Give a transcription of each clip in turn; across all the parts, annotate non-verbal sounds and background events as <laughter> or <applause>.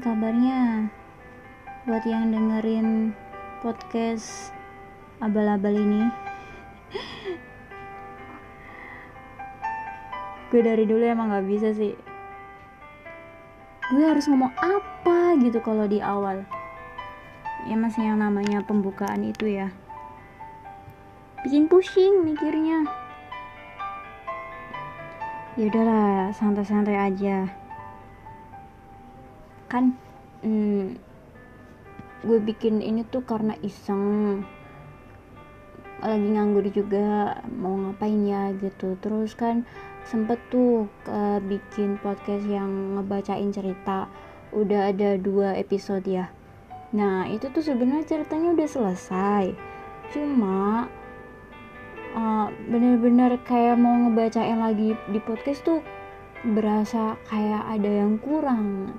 kabarnya? Buat yang dengerin podcast abal-abal ini. Gue dari dulu emang gak bisa sih. Gue harus ngomong apa gitu kalau di awal. Ya masih yang namanya pembukaan itu ya. Bikin pusing mikirnya ya udahlah santai-santai aja kan hmm, gue bikin ini tuh karena iseng. Lagi nganggur juga mau ngapain ya gitu. Terus kan sempet tuh uh, bikin podcast yang ngebacain cerita. Udah ada dua episode ya. Nah itu tuh sebenarnya ceritanya udah selesai. Cuma uh, bener-bener kayak mau ngebacain lagi di podcast tuh berasa kayak ada yang kurang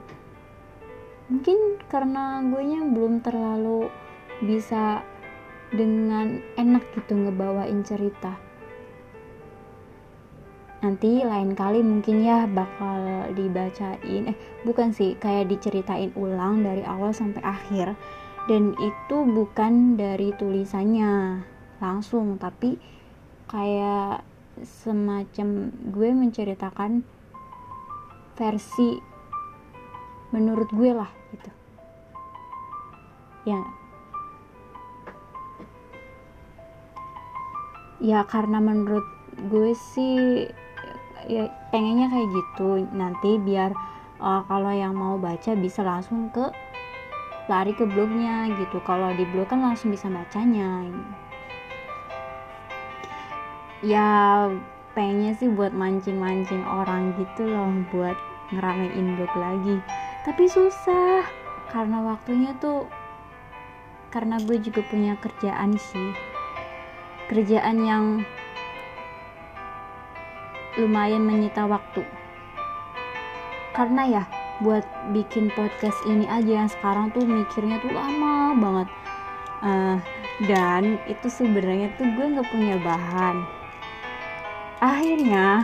mungkin karena gue nya belum terlalu bisa dengan enak gitu ngebawain cerita. Nanti lain kali mungkin ya bakal dibacain eh bukan sih kayak diceritain ulang dari awal sampai akhir. Dan itu bukan dari tulisannya langsung tapi kayak semacam gue menceritakan versi menurut gue lah ya. Ya karena menurut gue sih ya pengennya kayak gitu. Nanti biar uh, kalau yang mau baca bisa langsung ke lari ke blognya gitu. Kalau di blog kan langsung bisa bacanya. Ya pengennya sih buat mancing-mancing orang gitu loh buat ngeramein blog lagi. Tapi susah karena waktunya tuh karena gue juga punya kerjaan sih. Kerjaan yang lumayan menyita waktu. Karena ya buat bikin podcast ini aja yang sekarang tuh mikirnya tuh lama banget. Uh, dan itu sebenarnya tuh gue nggak punya bahan. Akhirnya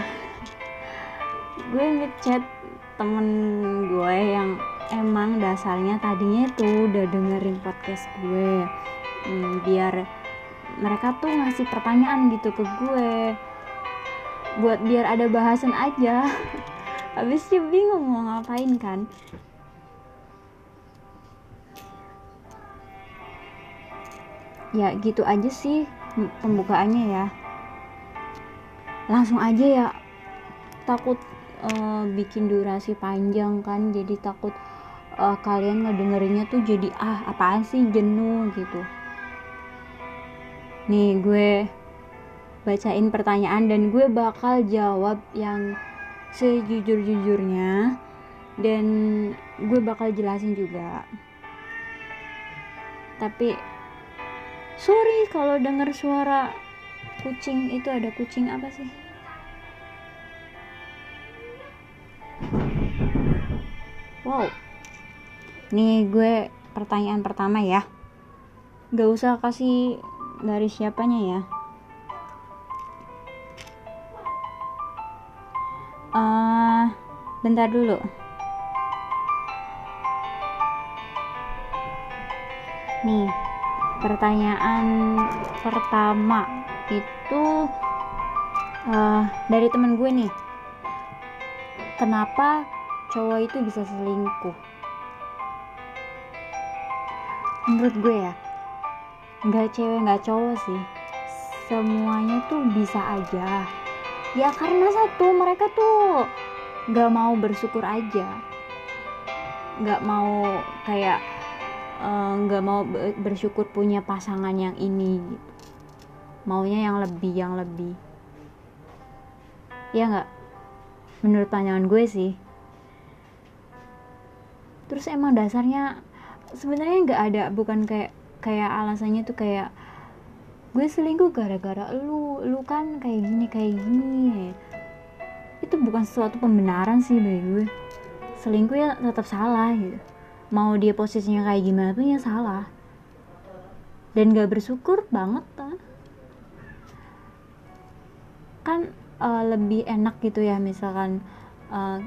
gue ngechat temen gue yang emang dasarnya tadinya tuh udah dengerin podcast gue hmm, biar mereka tuh ngasih pertanyaan gitu ke gue. Buat biar ada bahasan aja. <laughs> Habisnya bingung mau ngapain kan. Ya gitu aja sih pembukaannya ya. Langsung aja ya. Takut uh, bikin durasi panjang kan jadi takut uh, kalian ngedengerinnya tuh jadi ah apaan sih jenuh gitu. Nih gue bacain pertanyaan dan gue bakal jawab yang sejujur-jujurnya dan gue bakal jelasin juga. Tapi sorry kalau denger suara kucing. Itu ada kucing apa sih? Wow nih gue pertanyaan pertama ya. Gak usah kasih dari siapanya ya. Uh, bentar dulu. Nih pertanyaan pertama itu uh, dari temen gue nih. Kenapa cowok itu bisa selingkuh menurut gue ya nggak cewek nggak cowok sih. Semuanya tuh bisa aja. Ya karena satu mereka tuh nggak mau bersyukur aja. Nggak mau kayak eh, nggak uh, mau bersyukur punya pasangan yang ini. Maunya yang lebih yang lebih. Ya nggak? Menurut pandangan gue sih. Terus emang dasarnya sebenarnya nggak ada bukan kayak kayak alasannya tuh kayak gue selingkuh gara-gara lu lu kan kayak gini kayak gini. Itu bukan suatu pembenaran sih bagi gue selingkuh ya tetap salah gitu. Mau dia posisinya kayak gimana pun ya salah. Dan gak bersyukur banget kan? Kan uh, lebih enak gitu ya misalkan uh,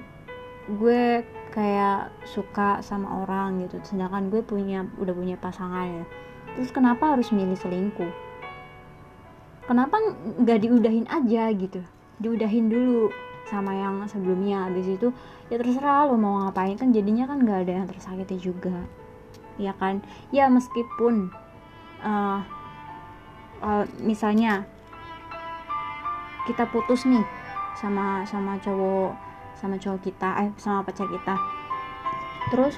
gue kayak suka sama orang gitu. Sedangkan gue punya udah punya pasangan ya. Terus kenapa harus milih selingkuh? Kenapa nggak diudahin aja gitu? Diudahin dulu sama yang sebelumnya. Habis itu ya terserah lo mau ngapain. Kan jadinya kan nggak ada yang tersakiti juga. Ya kan? Ya meskipun uh, uh, misalnya kita putus nih sama sama cowok sama cowok kita eh sama pacar kita. Terus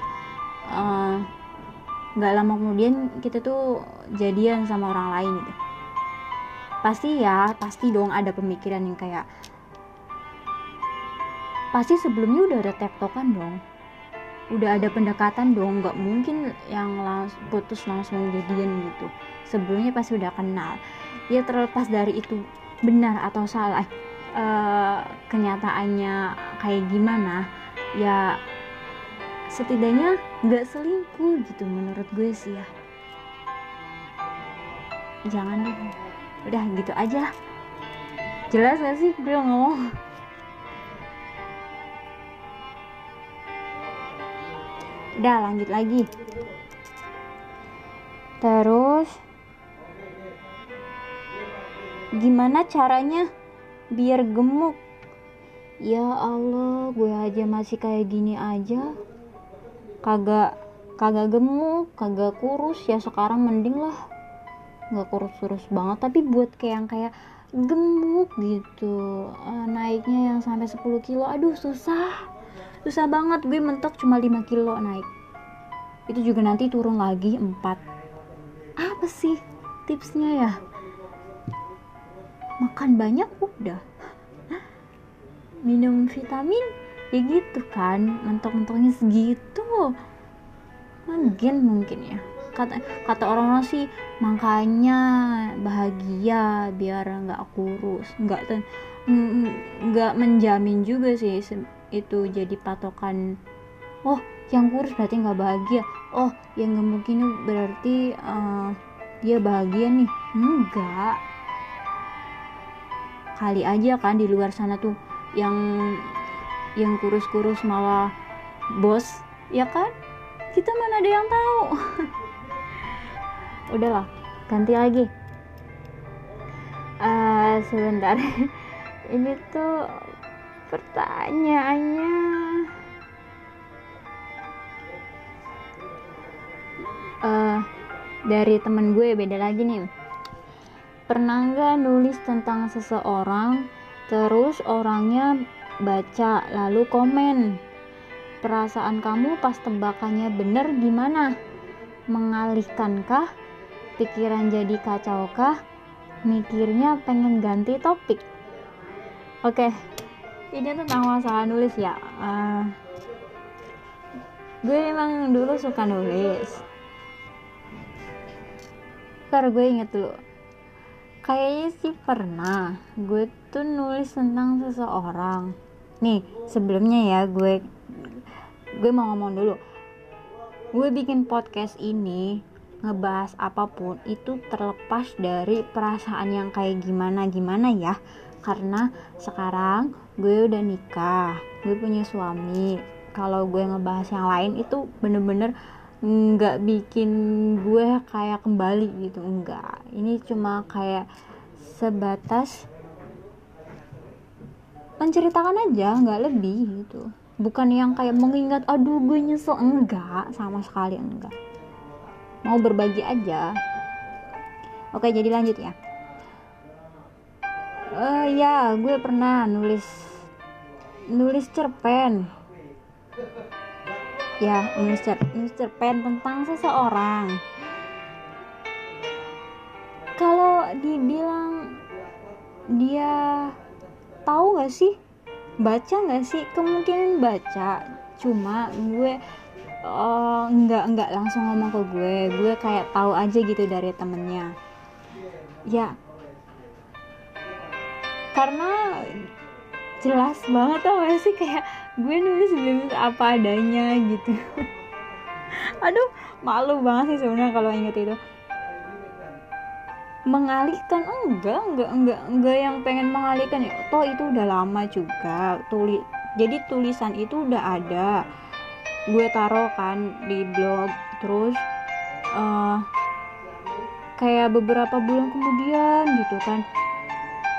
eh, nggak uh, lama kemudian kita tuh jadian sama orang lain gitu. Pasti ya pasti dong ada pemikiran yang kayak pasti sebelumnya udah ada tektokan dong. Udah ada pendekatan dong nggak mungkin yang langsung putus langsung jadian gitu. Sebelumnya pasti udah kenal. Ya terlepas dari itu benar atau salah uh, kenyataannya kayak gimana ya setidaknya nggak selingkuh gitu menurut gue sih ya. Jangan deh. Udah gitu aja. Jelas gak sih gue ngomong? Udah lanjut lagi. Terus gimana caranya biar gemuk. Ya Allah gue aja masih kayak gini aja. Kagak kagak gemuk kagak kurus. Ya sekarang mending lah. Nggak kurus-kurus banget tapi buat kayak yang kayak gemuk gitu. Uh, naiknya yang sampai 10 kilo. Aduh susah. Susah banget. Gue mentok cuma 5 kilo naik. Itu juga nanti turun lagi 4 apa sih tipsnya ya? Makan banyak udah. Minum vitamin? Ya gitu kan mentok-mentoknya segitu. Mungkin mungkin ya. Kata kata orang-orang sih makanya bahagia biar nggak kurus. Nggak nggak menjamin juga sih itu jadi patokan. Oh yang kurus berarti nggak bahagia. Oh yang gemuk ini berarti uh, dia bahagia nih. Enggak kali aja kan di luar sana tuh yang yang kurus-kurus malah bos ya kan? Kita mana ada yang tahu. <laughs> Udahlah ganti lagi. Uh, sebentar. <laughs> Ini tuh pertanyaannya. Uh, dari temen gue beda lagi nih pernah nggak nulis tentang seseorang terus orangnya baca lalu komen? Perasaan kamu pas tebakannya bener gimana? Mengalihkankah? Pikiran jadi kacaukah mikirnya pengen ganti topik. Oke ini tentang masalah nulis ya. Uh, gue emang dulu suka nulis. Ntar gue inget dulu kayaknya sih pernah. Gue tuh nulis tentang seseorang. Nih sebelumnya ya gue gue mau ngomong dulu. Gue bikin podcast ini ngebahas apa pun itu terlepas dari perasaan yang kayak gimana gimana ya. Karena sekarang gue udah nikah gue punya suami. Kalau gue ngebahas yang lain itu bener-bener nggak bikin gue kayak kembali gitu. Enggak ini cuma kayak sebatas menceritakan aja nggak lebih gitu. Bukan yang kayak mengingat aduh gue nyesel. Enggak sama sekali enggak. Mau berbagi aja. Oke jadi lanjut ya. Uh, ya gue pernah nulis nulis cerpen. Ya nulis, cer nulis cerpen tentang seseorang dibilang dia tahu gak sih? Baca gak sih? Kemungkinan baca. Cuma gue uh, nggak nggak langsung ngomong ke gue. Gue kayak tahu aja gitu dari temennya. Ya. Karena jelas banget tau gak sih? Kayak gue nulis nulis apa adanya gitu. <laughs> Aduh malu banget sih sebenarnya kalau inget itu mengalihkan enggak enggak enggak enggak yang pengen mengalihkan ya. Toh itu udah lama juga tulis jadi tulisan itu udah ada gue taruh kan di blog terus uh, kayak beberapa bulan kemudian gitu kan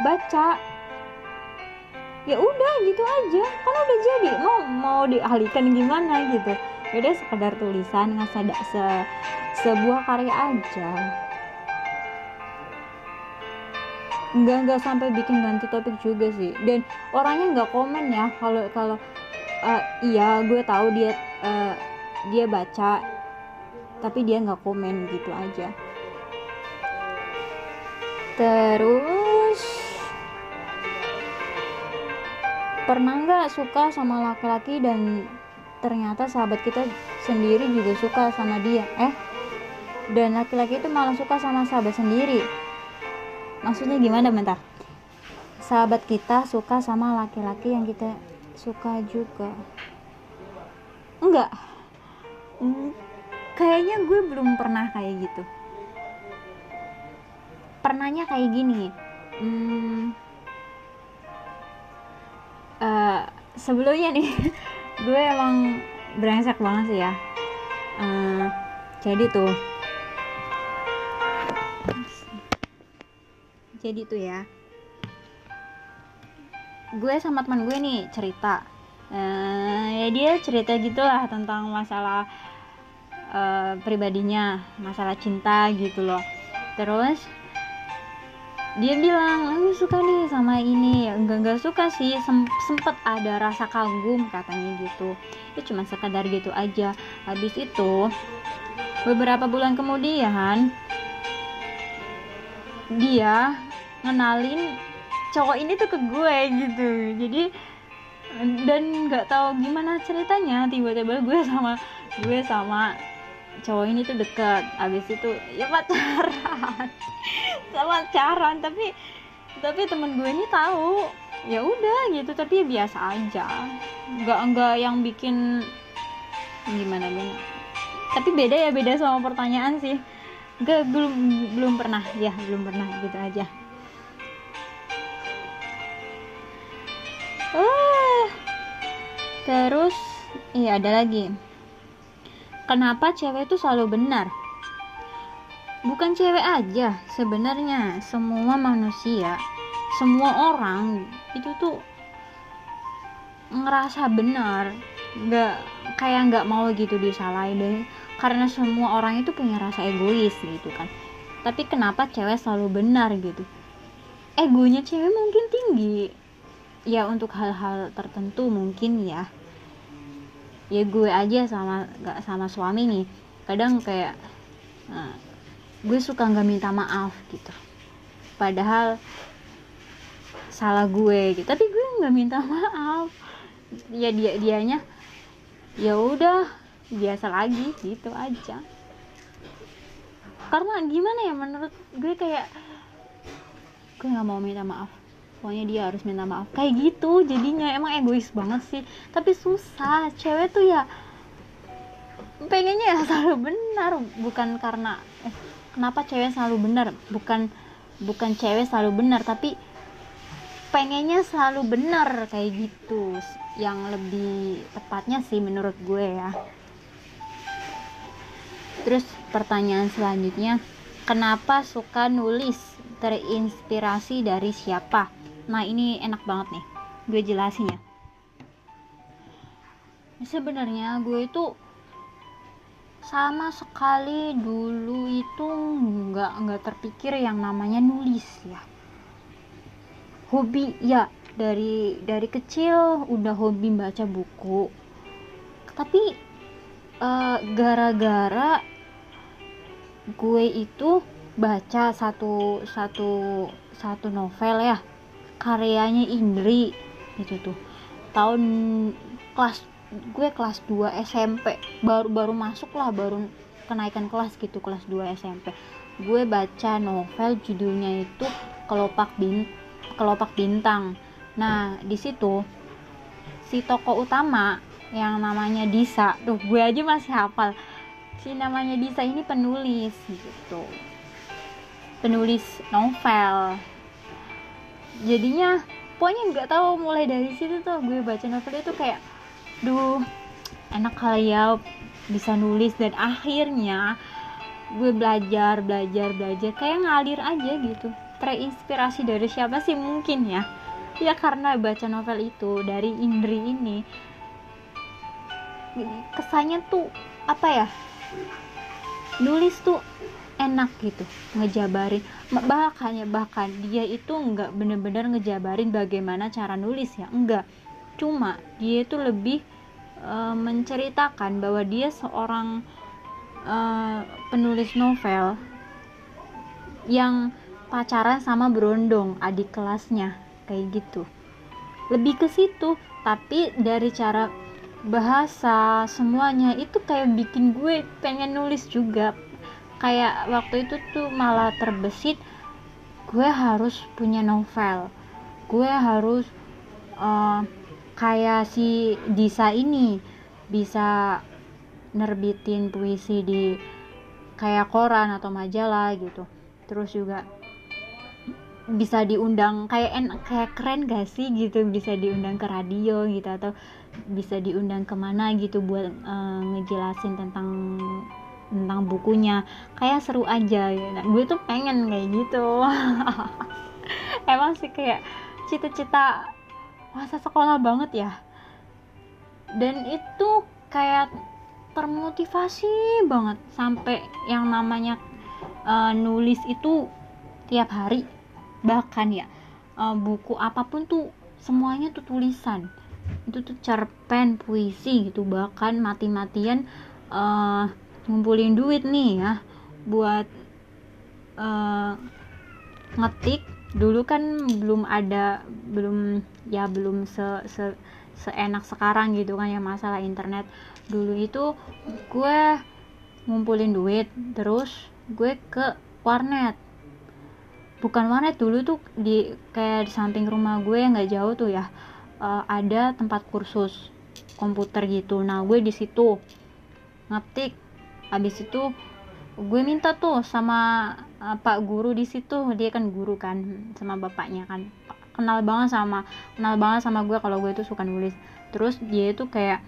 baca ya udah gitu aja kan udah jadi mau mau dialihkan gimana gitu. Ya udah sekedar tulisan nggak se sebuah karya aja nggak nggak sampai bikin ganti topik juga sih. Dan orangnya nggak komen ya kalau kalau uh, iya gue tahu dia uh, dia baca tapi dia nggak komen gitu aja. Terus pernah nggak suka sama laki-laki dan ternyata sahabat kita sendiri juga suka sama dia? Eh dan laki-laki itu malah suka sama sahabat sendiri maksudnya gimana bentar? Sahabat kita suka sama laki-laki yang kita suka juga. Enggak. Hmm, kayaknya gue belum pernah kayak gitu. Pernahnya kayak gini. Hmm, uh, sebelumnya nih <laughs> gue emang brengsek banget sih ya. Uh, jadi tuh jadi tuh ya. Gue sama teman gue nih cerita. Uh, ya dia cerita gitulah tentang masalah uh, pribadinya masalah cinta gitu loh. Terus dia bilang aku suka nih sama ini. Enggak enggak suka sih. Sem sempet ada rasa kagum katanya gitu. Itu cuma sekadar gitu aja. Habis itu beberapa bulan kemudian dia ngenalin cowok ini tuh ke gue gitu. Jadi dan nggak tahu gimana ceritanya tiba-tiba gue sama gue sama cowok ini tuh dekat abis itu ya pacaran. <laughs> Sama pacaran tapi tapi temen gue ini tahu. Ya udah gitu. Tapi ya biasa aja. Nggak nggak yang bikin gimana gimana. Tapi beda ya beda sama pertanyaan sih. Gak belum belum pernah. Ya belum pernah. Gitu aja uh, terus iya ada lagi. Kenapa cewek itu selalu benar? Bukan cewek aja sebenarnya semua manusia semua orang itu tuh ngerasa benar. Nggak kayak nggak mau gitu disalahin deh. Karena semua orang itu punya rasa egois gitu kan. Tapi kenapa cewek selalu benar gitu? Egonya cewek mungkin tinggi ya untuk hal-hal tertentu mungkin ya. Ya gue aja sama gak sama suami nih. Kadang kayak nah, gue suka nggak minta maaf gitu. Padahal salah gue gitu. Tapi gue nggak minta maaf. Ya dia dianya ya udah biasa lagi gitu aja. Karena gimana ya menurut gue kayak gue nggak mau minta maaf pokoknya dia harus minta maaf. Kayak gitu jadinya. Emang egois banget sih. Tapi susah. Cewek tuh ya pengennya ya <laughs> selalu benar. Bukan karena eh, kenapa cewek selalu benar? Bukan bukan cewek selalu benar tapi pengennya selalu benar. Kayak gitu. Yang lebih tepatnya sih menurut gue ya. Terus pertanyaan selanjutnya kenapa suka nulis terinspirasi dari siapa nah ini enak banget nih. Gue jelasin ya. Sebenarnya gue itu sama sekali dulu itu nggak nggak terpikir yang namanya nulis ya. Hobi ya dari dari kecil udah hobi baca buku. Tapi uh, gara-gara gue itu baca satu satu satu novel ya karyanya Indri gitu tuh. Tahun kelas gue kelas 2 SMP baru baru masuk lah baru kenaikan kelas gitu kelas 2 SMP gue baca novel judulnya itu kelopak bin kelopak bintang. Nah di situ si tokoh utama yang namanya Disa tuh gue aja masih hafal. Si namanya Disa ini penulis gitu. Penulis novel jadinya pokoknya nggak tahu mulai dari situ tuh gue baca novel itu kayak duh enak kali ya bisa nulis dan akhirnya gue belajar belajar belajar kayak ngalir aja gitu. Terinspirasi dari siapa sih? Mungkin ya. Ya karena baca novel itu dari Indri ini kesannya tuh apa ya nulis tuh enak gitu ngejabarin. Bahkan ya bahkan dia itu nggak bener-bener ngejabarin bagaimana cara nulis ya enggak cuma dia itu lebih uh, menceritakan bahwa dia seorang uh, penulis novel yang pacaran sama berondong adik kelasnya kayak gitu. Lebih ke situ tapi dari cara bahasa semuanya itu kayak bikin gue pengen nulis juga kayak waktu itu tuh malah terbesit gue harus punya novel. Gue harus uh, kayak si Disa ini bisa nerbitin puisi di kayak koran atau majalah gitu. Terus juga bisa diundang kayak en kayak keren gak sih gitu bisa diundang ke radio gitu atau bisa diundang ke mana gitu buat uh, ngejelasin tentang tentang bukunya. Kayak seru aja. Ya. nah, gue tuh pengen kayak gitu. <laughs> Emang sih kayak cita-cita masa sekolah banget ya. Dan itu kayak termotivasi banget. Sampai yang namanya uh, nulis itu tiap hari. Bahkan ya uh, buku apa pun tuh semuanya tuh tulisan. Itu tuh cerpen puisi gitu. Bahkan mati-matian uh, ngumpulin duit nih ya buat uh, ngetik. Dulu kan belum ada belum ya belum se, se seenak sekarang gitu kan ya masalah internet. Dulu itu gue ngumpulin duit terus gue ke warnet. Bukan warnet dulu tuh di kayak di samping rumah gue nggak jauh tuh ya uh, ada tempat kursus komputer gitu. Nah gue di situ ngetik habis itu gue minta tuh sama uh, pak guru di situ. Dia kan guru kan sama bapaknya kan. Kenal banget sama kenal banget sama gue kalau gue itu suka nulis. Terus dia itu kayak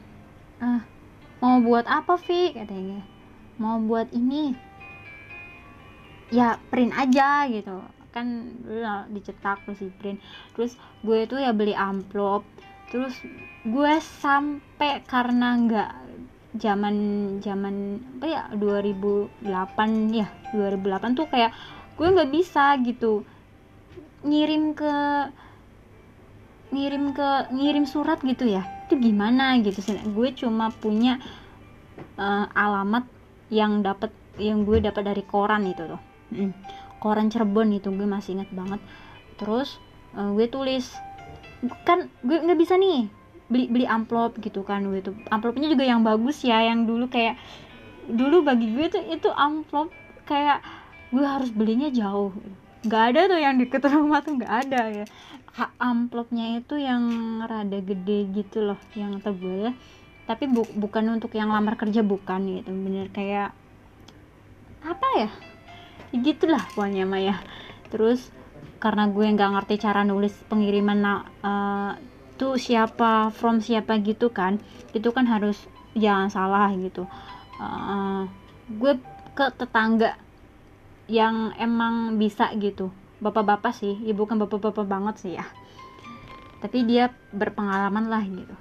ah, mau buat apa Vi? Katanya. Mau buat ini. Ya print aja gitu. Kan dicetak terus di print. Terus gue itu ya beli amplop. Terus gue sampai karena nggak zaman zaman apa ya 2008 ya 2008 tuh kayak gue nggak bisa gitu. Ngirim ke ngirim ke ngirim surat gitu ya itu gimana gitu sih. Gue cuma punya uh, alamat yang dapat yang gue dapat dari koran itu tuh. Hmm. koran Cirebon itu gue masih ingat banget. Terus uh, gue tulis kan gue nggak bisa nih beli beli amplop gitu kan gitu. Amplopnya juga yang bagus ya yang dulu kayak dulu bagi gue tuh itu amplop kayak gue harus belinya jauh. Nggak ada tuh yang deket rumah tuh nggak ada ya. Amplopnya itu yang rada gede gitu loh yang tebel. Tapi bu bukan untuk yang lamar kerja bukan gitu. Bener kayak apa ya? Gitulah pokoknya Maya. Terus karena gue nggak ngerti cara nulis pengiriman uh, itu siapa from siapa gitu kan itu kan harus jangan salah gitu. Uh, gue ke tetangga yang emang bisa gitu. Bapak-bapak sih ibu kan bapak-bapak banget sih ya. Tapi dia berpengalaman lah gitu.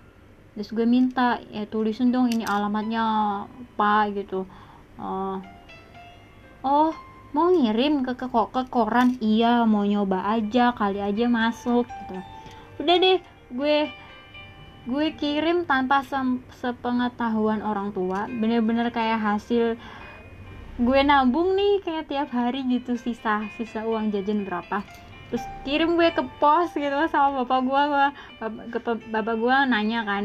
Terus gue minta ya tulisin dong ini alamatnya apa gitu. Uh, oh mau ngirim ke, ke ke koran? Iya mau nyoba aja kali aja masuk gitu. Udah deh gue gue kirim tanpa sepengetahuan orang tua. Bener-bener kayak hasil gue nabung nih kayak tiap hari gitu sisa sisa uang jajan berapa. Terus kirim gue ke pos gitu sama bapak gue gue bapak, bapak gue nanya kan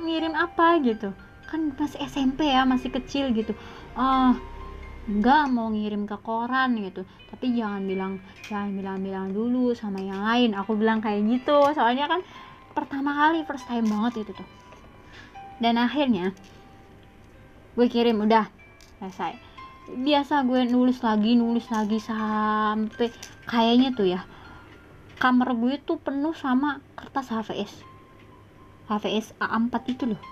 ngirim apa? gitu. Kan masih SMP ya masih kecil gitu. Oh enggak mau ngirim ke koran gitu. Tapi jangan bilang jangan bilang-bilang dulu sama yang lain. Aku bilang kayak gitu. Soalnya kan pertama kali first time banget itu tuh. Dan akhirnya gue kirim udah selesai. Biasa gue nulis lagi nulis lagi sampai kayaknya tuh ya kamar gue tuh penuh sama kertas HVS HVS A4 itu loh.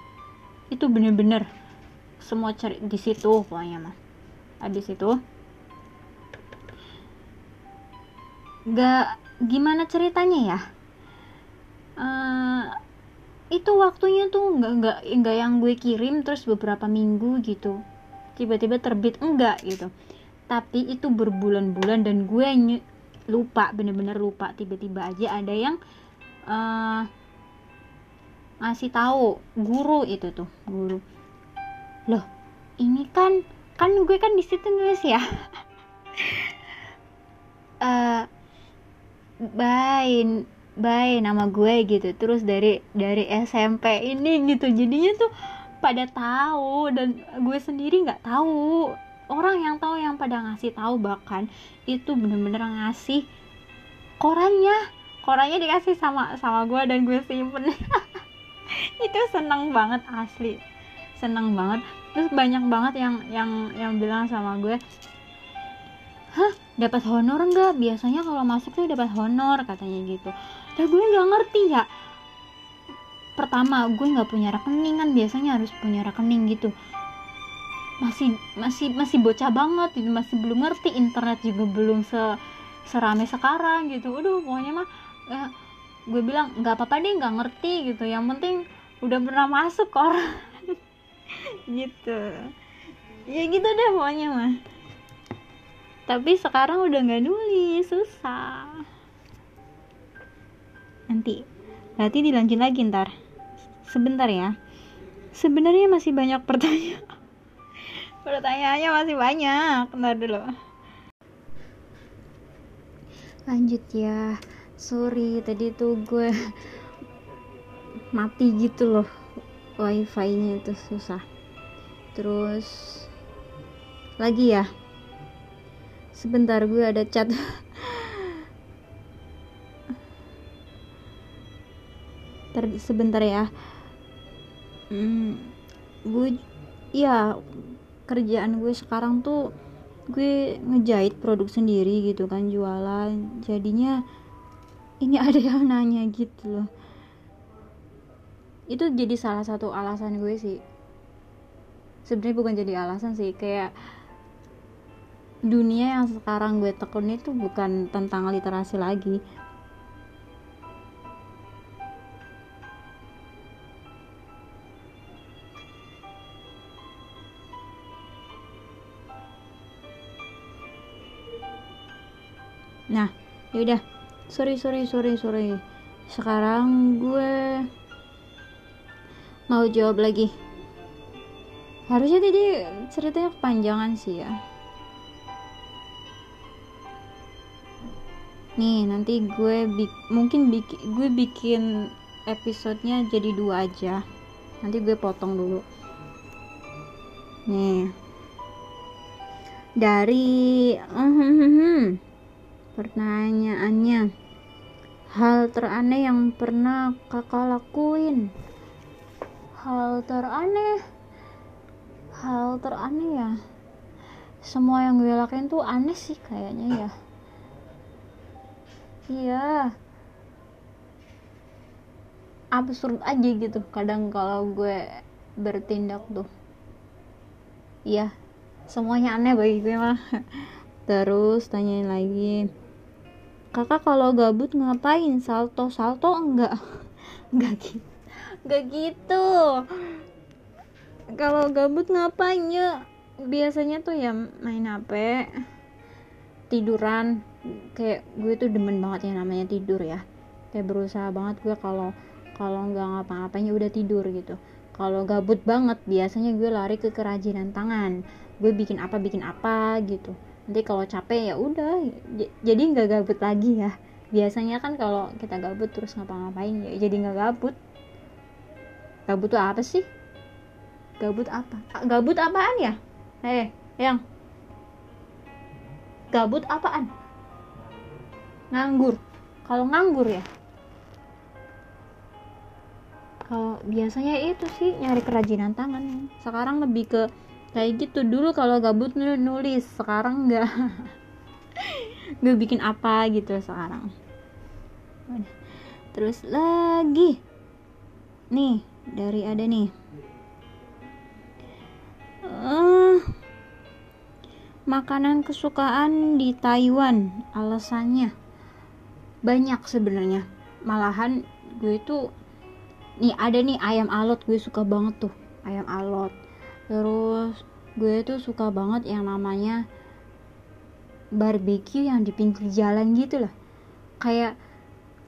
Itu bener-bener semua cari di situ pokoknya mah habis itu gak gimana ceritanya ya? Uh, itu waktunya tuh nggak nggak nggak yang gue kirim terus beberapa minggu gitu. Tiba-tiba terbit enggak gitu. Tapi itu berbulan-bulan dan gue lupa bener-bener lupa. Tiba-tiba aja ada yang uh, ngasih tahu guru itu tuh guru. Loh ini kan kan gue kan di situ nulis ya. Uh, bye bye nama gue gitu. Terus dari dari SMP ini gitu. Jadinya tuh pada tahu dan gue sendiri nggak tahu. Orang yang tahu yang pada ngasih tahu bahkan itu bener-bener ngasih korannya. Korannya dikasih sama sama gue dan gue simpen. <laughs> Itu seneng banget asli. Seneng banget terus banyak banget yang yang yang bilang sama gue hah dapat honor enggak biasanya kalau masuk tuh dapat honor katanya gitu. Dan gue nggak ngerti ya. Pertama gue nggak punya rekening kan biasanya harus punya rekening gitu. Masih masih masih bocah banget itu masih belum ngerti internet juga belum se serame sekarang gitu. Udah pokoknya mah ya, gue bilang nggak apa-apa deh nggak ngerti gitu. Yang penting udah pernah masuk orang gitu. Ya gitu deh pokoknya mah tapi sekarang udah nggak nulis susah. Nanti berarti dilanjut lagi ntar. Sebentar ya. Sebenarnya masih banyak pertanyaan. <laughs> Pertanyaannya masih banyak. Ntar dulu. Lanjut ya. Sorry tadi tuh gue mati gitu loh wifi nya itu susah. Terus lagi ya? Sebentar gue ada chat. <laughs> Ter sebentar ya. Hmm, gue ya kerjaan gue sekarang tuh gue ngejahit produk sendiri gitu kan jualan. Jadinya ini <laughs> ada yang nanya gitu loh itu jadi salah satu alasan gue sih. Sebenarnya bukan jadi alasan sih kayak dunia yang sekarang gue tekun itu bukan tentang literasi lagi. Nah yaudah sorry sorry sorry sorry. Sekarang gue mau jawab lagi? Harusnya tadi ceritanya kepanjangan sih ya. Nih nanti gue bik mungkin bik gue bikin episodenya jadi dua aja. Nanti gue potong dulu. Nih. Dari uh, <laughs> pertanyaannya. Hal teraneh yang pernah kakak lakuin hal teraneh. Hal teraneh ya. Semua yang gue lakuin tuh aneh sih kayaknya ya. Iya. Absurd aja gitu kadang kalau gue bertindak tuh. Iya semuanya aneh bagi gue mah. <laughs> Terus tanyain lagi kakak kalau gabut ngapain? Salto salto enggak? <laughs> Enggak gitu enggak gitu. Kalau gabut ngapain ya biasanya tuh ya main hp tiduran. Kayak gue tuh demen banget yang namanya tidur ya. Kayak berusaha banget gue kalau kalau nggak ngapa-ngapain ya udah tidur gitu. Kalau gabut banget biasanya gue lari ke kerajinan tangan. Gue bikin apa bikin apa gitu. Nanti kalau capek ya udah jadi nggak gabut lagi ya. Biasanya kan kalau kita gabut terus ngapa-ngapain ya jadi nggak gabut gabut tuh apa sih? Gabut apa? Gabut apaan ya? Eh yang? Gabut apaan? Nganggur. Kalau nganggur ya? Kalau biasanya itu sih nyari kerajinan tangan. Sekarang lebih ke kayak gitu. Dulu kalau gabut nulis sekarang enggak gue <laughs> bikin apa gitu sekarang. Terus lagi. Nih dari ada nih. Uh, makanan kesukaan di Taiwan alasannya banyak sebenarnya. Malahan gue itu nih ada nih ayam alot gue suka banget tuh ayam alot. Terus gue tuh suka banget yang namanya barbecue yang di pinggir jalan gitu lah. Kayak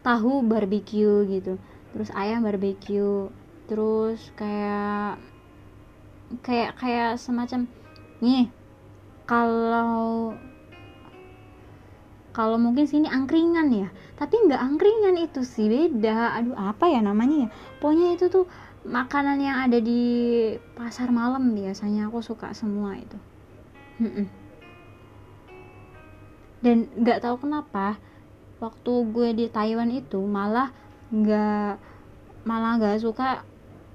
tahu barbecue gitu. Terus ayam barbecue terus kayak kayak kayak semacam nih kalau kalau mungkin sini angkringan ya. Tapi nggak angkringan itu sih beda. Aduh apa ya namanya ya? Pokoknya itu tuh makanan yang ada di pasar malam biasanya. Aku suka semua itu. Dan nggak tahu kenapa waktu gue di Taiwan itu malah nggak malah nggak suka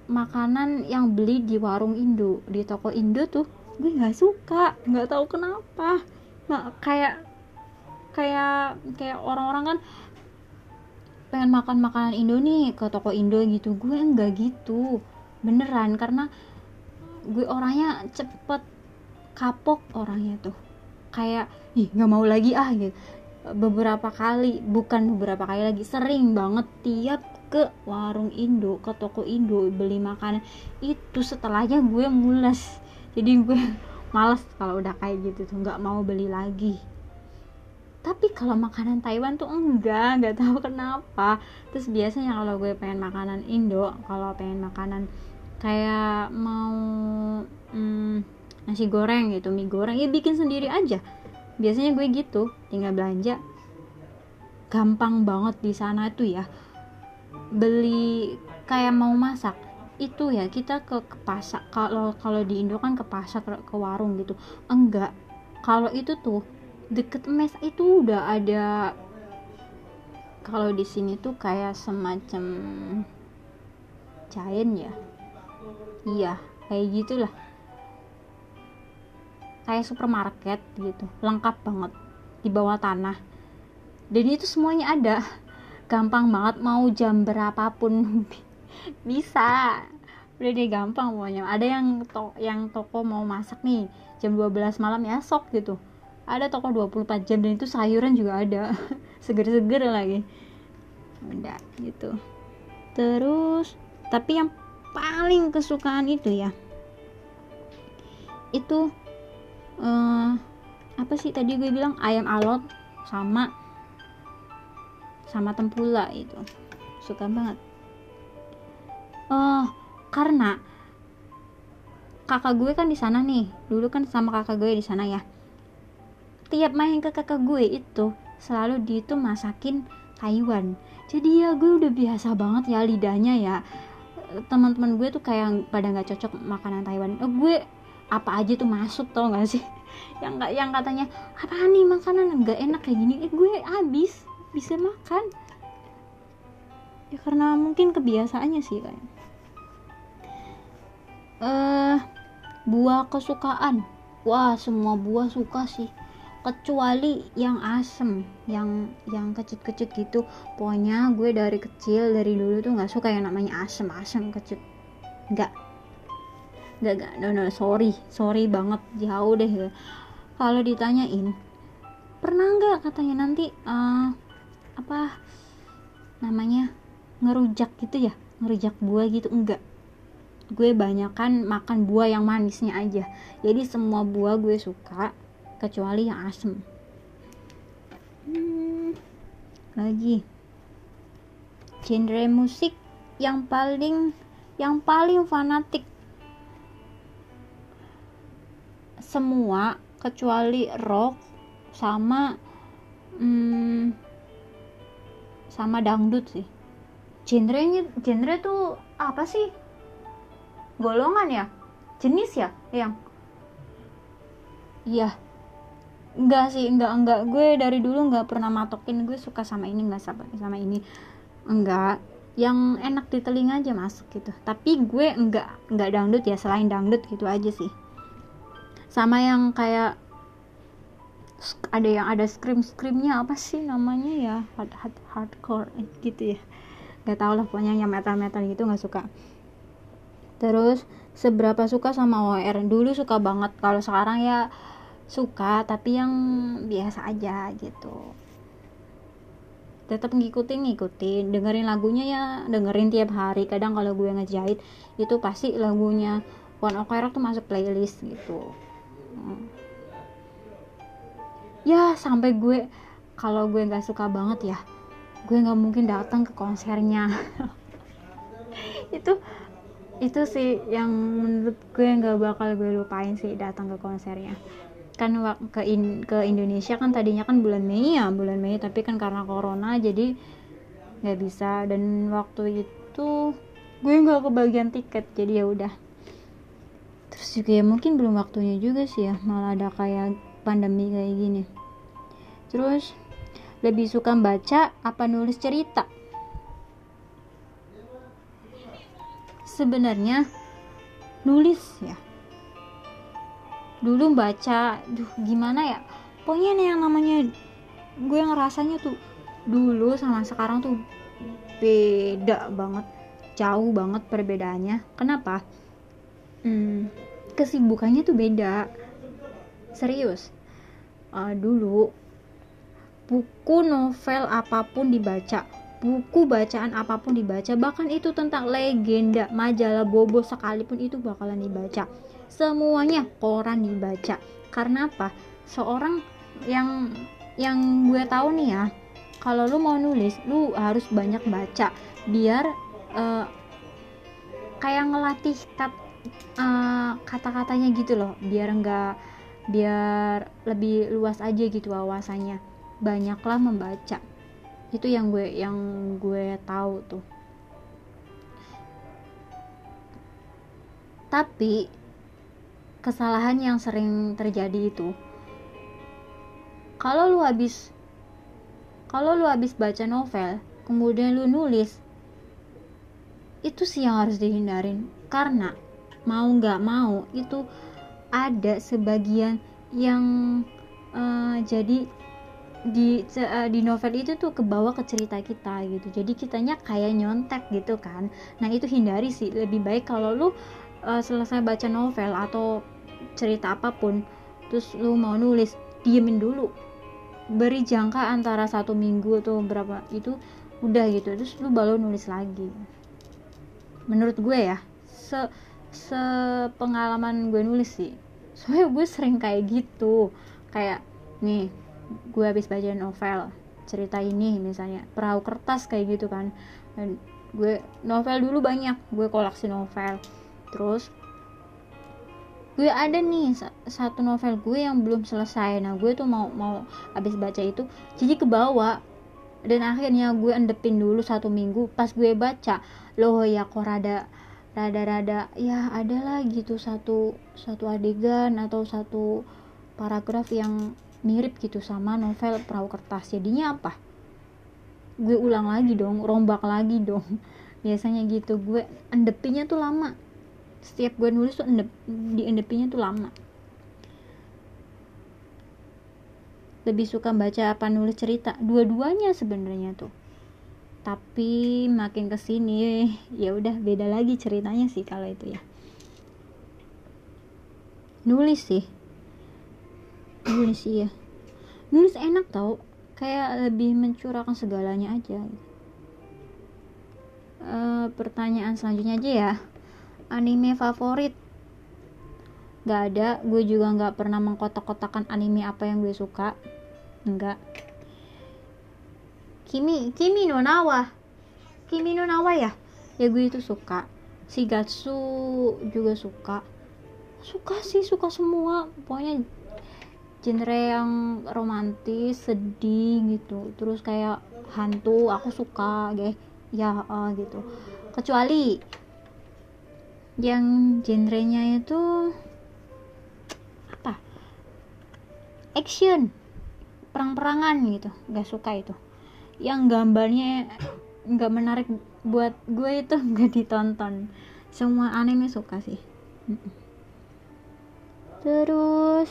makanan yang beli di warung Indo di toko Indo tuh gue nggak suka nggak tahu kenapa. Nah, kayak kayak kayak orang-orang kan pengen makan makanan Indo nih ke toko Indo gitu. Gue enggak gitu beneran. Karena gue orangnya cepet kapok orangnya tuh. Kayak ih nggak mau lagi ah gitu. Beberapa kali bukan beberapa kali lagi sering banget tiap ke warung Indo ke toko Indo beli makanan. Itu setelahnya gue mules. Jadi gue <laughs> males kalau udah kayak gitu tuh nggak mau beli lagi. Tapi kalau makanan Taiwan tuh enggak nggak tahu <laughs> kenapa. Terus biasanya kalau gue pengen makanan Indo kalau pengen makanan kayak mau hmm, nasi goreng gitu mie goreng ya bikin sendiri aja. Biasanya gue gitu tinggal belanja. Gampang banget di sana tuh ya beli kayak mau masak itu ya kita ke, ke pasar kalau kalau di Indo kan ke pasar ke, ke warung gitu. Enggak kalau itu tuh deket mes itu udah ada kalau di sini tuh kayak semacam giant ya? Iya kayak gitulah. Kayak supermarket gitu lengkap banget di bawah tanah. Dan itu semuanya ada gampang banget mau jam berapapun. <laughs> Bisa. Udah deh gampang pokoknya. Ada yang to yang toko mau masak nih jam 12 malam ya sok gitu. Ada toko 24 jam dan itu sayuran juga ada. <laughs> Seger-seger lagi. Udah gitu. Terus tapi yang paling kesukaan itu ya itu uh, apa sih tadi gue bilang? Ayam alot sama sama tempula itu. Suka banget. Oh karena kakak gue kan di sana nih. Dulu kan sama kakak gue di sana ya. Tiap main ke kakak gue itu selalu dia tuh masakin Taiwan. Jadi ya gue udah biasa banget ya lidahnya ya. Teman-teman gue tuh kayak pada nggak cocok makanan Taiwan. Eh, gue apa aja tuh masuk tau gak sih? <laughs> Yang nggak yang katanya apa nih makanan? Nggak enak kayak gini. Eh gue habis bisa makan. Ya karena mungkin kebiasaannya sih kayak eh uh, buah kesukaan. Wah semua buah suka sih. Kecuali yang asem yang yang kecut-kecut gitu. Pokoknya gue dari kecil dari dulu tuh nggak suka yang namanya asem. Asem kecut. Nggak. Nggak nggak. No, no sorry. Sorry banget. Jauh deh. Kalau ditanyain pernah nggak? Katanya nanti uh, apa namanya ngerujak gitu ya? Ngerujak buah gitu? Enggak. Gue banyakan makan buah yang manisnya aja. Jadi semua buah gue suka kecuali yang asem. Hmm, lagi. Genre musik yang paling yang paling fanatik. Semua kecuali rock sama hmm, sama dangdut sih. Genrenya genre tuh apa sih? Golongan ya? Jenis ya yang iya. Enggak sih enggak enggak gue dari dulu enggak pernah matokin. Gue suka sama ini enggak sama sama ini. Enggak yang enak di telinga aja masuk gitu. Tapi gue enggak enggak dangdut ya. Selain dangdut gitu aja sih. Sama yang kayak ada yang ada scream screamnya apa sih namanya ya? Hard, hard hardcore gitu ya. Nggak tau lah pokoknya yang metal metal gitu nggak suka. Terus seberapa suka sama OR dulu suka banget kalau sekarang ya suka tapi yang biasa aja gitu. Tetap ngikutin ngikutin. Dengerin lagunya ya dengerin tiap hari. Kadang kalau gue ngejahit itu pasti lagunya One Ok Rock tuh masuk playlist gitu. Hmm. Ya sampai gue kalau gue nggak suka banget ya gue nggak mungkin datang ke konsernya. <laughs> Itu itu sih yang menurut gue nggak bakal gue lupain sih datang ke konsernya. Kan ke in, ke Indonesia kan tadinya kan bulan Mei ya bulan Mei tapi kan karena corona jadi nggak bisa. Dan waktu itu gue nggak kebagian tiket jadi ya udah. Terus juga ya mungkin belum waktunya juga sih ya malah ada kayak pandemi kayak gini. Terus lebih suka baca apa nulis cerita? Sebenarnya nulis ya. Dulu baca duh gimana ya? Pokoknya nih yang namanya gue ngerasanya tuh dulu sama sekarang tuh beda banget. Jauh banget perbedaannya. Kenapa? Hmm, kesibukannya tuh beda. Serius uh, dulu buku novel apa pun dibaca buku bacaan apa pun dibaca bahkan itu tentang legenda majalah bobo sekalipun itu bakalan dibaca. Semuanya koran dibaca. Karena apa? Seorang yang yang gue tahu nih ya kalau lu mau nulis lu harus banyak baca biar uh, kayak ngelatih kat, uh, kata-katanya gitu loh biar enggak biar lebih luas aja gitu wawasannya. Banyaklah membaca. Itu yang gue yang gue tahu tuh. Tapi kesalahan yang sering terjadi itu kalau lu habis kalau lu habis baca novel kemudian lu nulis itu sih yang harus dihindarin. Karena mau nggak mau itu ada sebagian yang uh, jadi di uh, di novel itu tuh kebawa ke cerita kita gitu. Jadi kitanya kayak nyontek gitu kan. Nah itu hindari sih. Lebih baik kalau lu uh, selesai baca novel atau cerita apa pun terus lu mau nulis diemin dulu. Beri jangka antara satu minggu atau berapa itu udah gitu. Terus lu baru nulis lagi. Menurut gue ya se se pengalaman gue nulis sih. Soalnya gue sering kayak gitu. Kayak nih gue habis baca novel cerita ini misalnya perahu kertas kayak gitu kan. Dan gue novel dulu banyak gue koleksi novel. Terus gue ada nih satu novel gue yang belum selesai. Nah gue tuh mau mau habis baca itu jadi ke bawah dan akhirnya gue endepin dulu satu minggu pas gue baca loh ya kok rada rada rada ya ada lah gitu satu satu adegan atau satu paragraf yang mirip gitu sama novel perahu kertas. Jadinya apa? Gue ulang lagi dong rombak lagi dong. <laughs> Biasanya gitu gue endepinnya tuh lama. Setiap gue nulis tuh endep, di endepinya tuh lama. Lebih suka baca apa nulis cerita? Dua-duanya sebenarnya tuh tapi makin ke sini ya udah beda lagi ceritanya sih kalau itu ya. Nulis sih. Nulis sih ya nulis enak tau. Kayak lebih mencurahkan segalanya aja. Uh, pertanyaan selanjutnya aja ya. Anime favorit? Gak ada, gue juga gak pernah mengkotak-kotakan anime apa yang gue suka. Enggak Kimi, Kimi no Nawa. Kimi no Nawa ya? Ya gue itu suka. Shigatsu juga suka. Suka sih, suka semua. Pokoknya genre yang romantis, sedih gitu. Terus kayak hantu, aku suka kayak ya uh, gitu. Kecuali yang genrenya itu apa? Action. Perang-perangan gitu. Gak suka itu yang gambarnya nggak menarik buat gue itu <laughs> nggak ditonton. Semua anime suka sih. Terus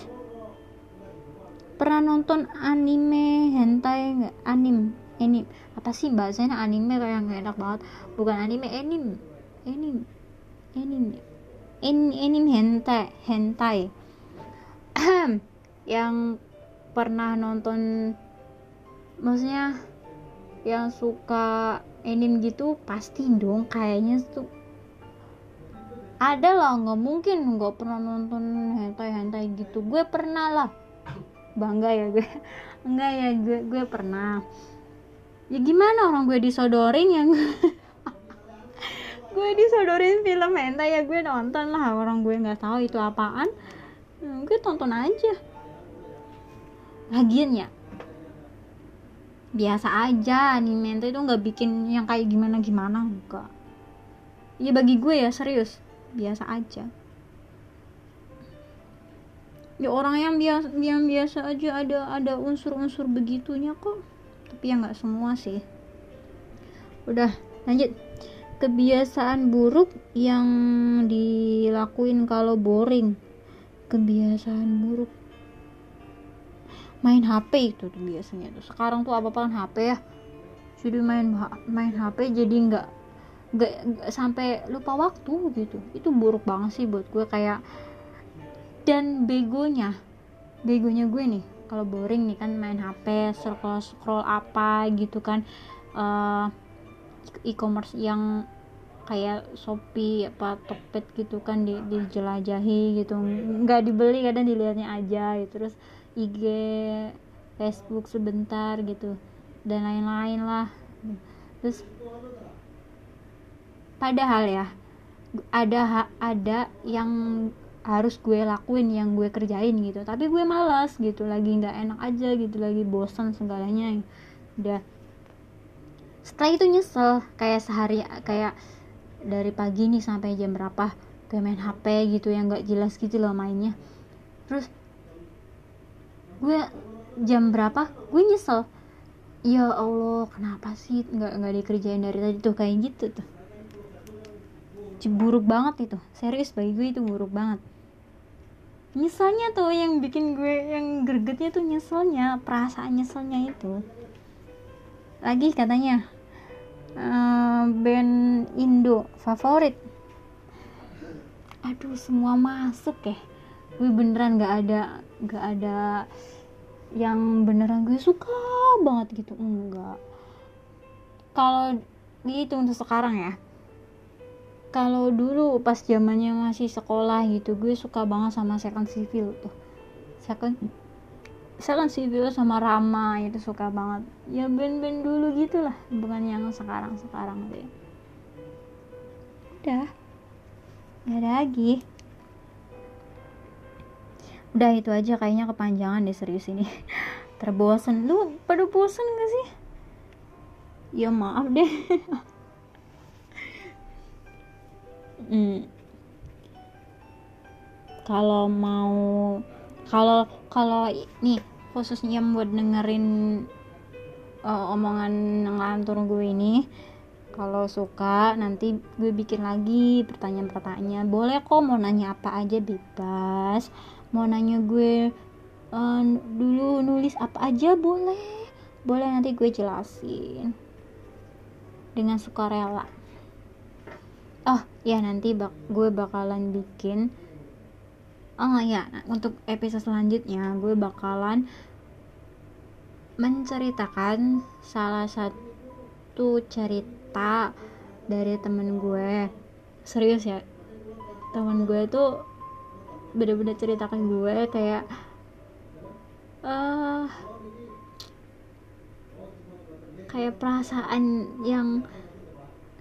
pernah nonton anime hentai nggak? Anim ini apa sih bahasanya anime kayak nggak enak banget? Bukan anime anim. Anim. Anim. In anim hentai hentai. <clears throat> Yang pernah nonton maksudnya yang suka anim gitu pasti dong kayaknya tuh. Ada lah nggak mungkin nggak pernah nonton hentai hentai gitu. Gue pernah lah. Bangga ya gue. <laughs> Enggak ya gue gue pernah. Ya gimana orang gue disodorin yang <laughs> gue disodorin film hentai ya gue nonton lah. Orang gue nggak tahu itu apaan. Hmm, gue tonton aja. Lagian ya biasa aja anime itu nggak bikin yang kayak gimana gimana enggak ya bagi gue ya serius. Biasa aja. Ya orang yang biasa yang biasa aja ada ada unsur-unsur begitunya kok. Tapi ya nggak semua sih. Udah lanjut. Kebiasaan buruk yang dilakuin kalau boring. Kebiasaan buruk main HP itu tuh biasanya tuh. Sekarang tuh apa apaan HP ya? Jadi main main HP jadi nggak nggak sampai lupa waktu gitu. Itu buruk banget sih buat gue kayak dan begonya begonya gue nih kalau boring nih kan main HP scroll scroll apa gitu kan uh, e-commerce yang kayak Shopee apa Tokped gitu kan di, dijelajahi gitu. Nggak dibeli kadang dilihatnya aja gitu. Terus IG Facebook sebentar gitu dan lain-lain lah. Terus padahal ya ada ada yang harus gue lakuin yang gue kerjain gitu. Tapi gue malas gitu lagi nggak enak aja gitu lagi bosan segalanya. Udah. Setelah itu nyesel kayak sehari kayak dari pagi nih sampai jam berapa gue main HP gitu yang nggak jelas gitu loh mainnya. Terus gue jam berapa? Gue nyesel. Ya Allah kenapa sih nggak nggak dikerjain dari tadi tuh? Kayak gitu tuh. Buruk banget itu. Serius bagi gue itu buruk banget. Nyeselnya tuh yang bikin gue yang gregetnya tuh nyeselnya perasaan nyeselnya itu. Lagi katanya uh, band Indo favorit. Aduh semua masuk ya. Gue beneran gak ada gak ada yang beneran gue suka banget gitu enggak kalau itu untuk sekarang ya. Kalau dulu pas zamannya masih sekolah gitu gue suka banget sama second civil tuh. Second second civil sama Rama itu suka banget. Ya band-band dulu gitulah bukan yang sekarang sekarang deh. Udah nggak ada lagi udah itu aja kayaknya kepanjangan deh serius ini. <laughs> Terbosan lu pada bosan gak sih? Ya maaf deh. <laughs> Hmm. kalau mau kalau kalau nih khususnya buat dengerin uh, omongan ngelantur gue ini kalau suka nanti gue bikin lagi pertanyaan-pertanyaan. Boleh kok mau nanya apa aja bebas mau nanya gue uh, dulu nulis apa aja boleh? Boleh nanti gue jelasin. Dengan sukarela. Oh ya nanti bak gue bakalan bikin oh ya untuk episode selanjutnya gue bakalan menceritakan salah satu cerita dari temen gue. Serius ya temen gue tuh bener-bener ceritakan gue kayak uh, kayak perasaan yang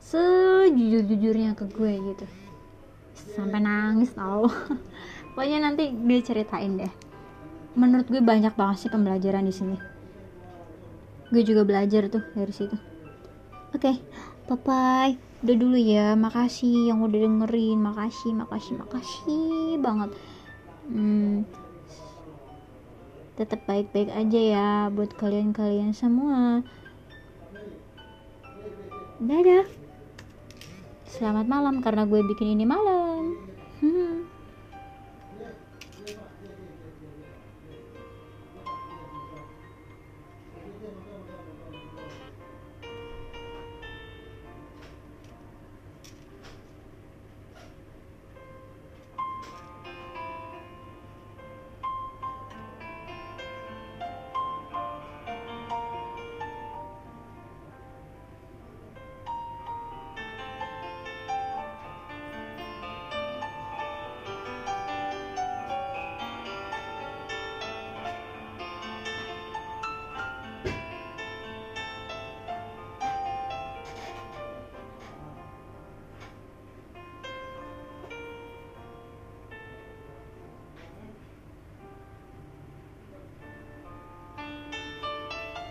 sejujur-jujurnya ke gue gitu. Sampai nangis tau. <laughs> Pokoknya nanti dia ceritain deh. Menurut gue banyak banget sih pembelajaran di sini. Gue juga belajar tuh dari situ. Oke okay, bye bye udah dulu ya makasih yang udah dengerin makasih makasih makasih banget hmm, tetap baik-baik aja ya buat kalian-kalian semua dadah Selamat malam karena gue bikin ini malam. Hmm.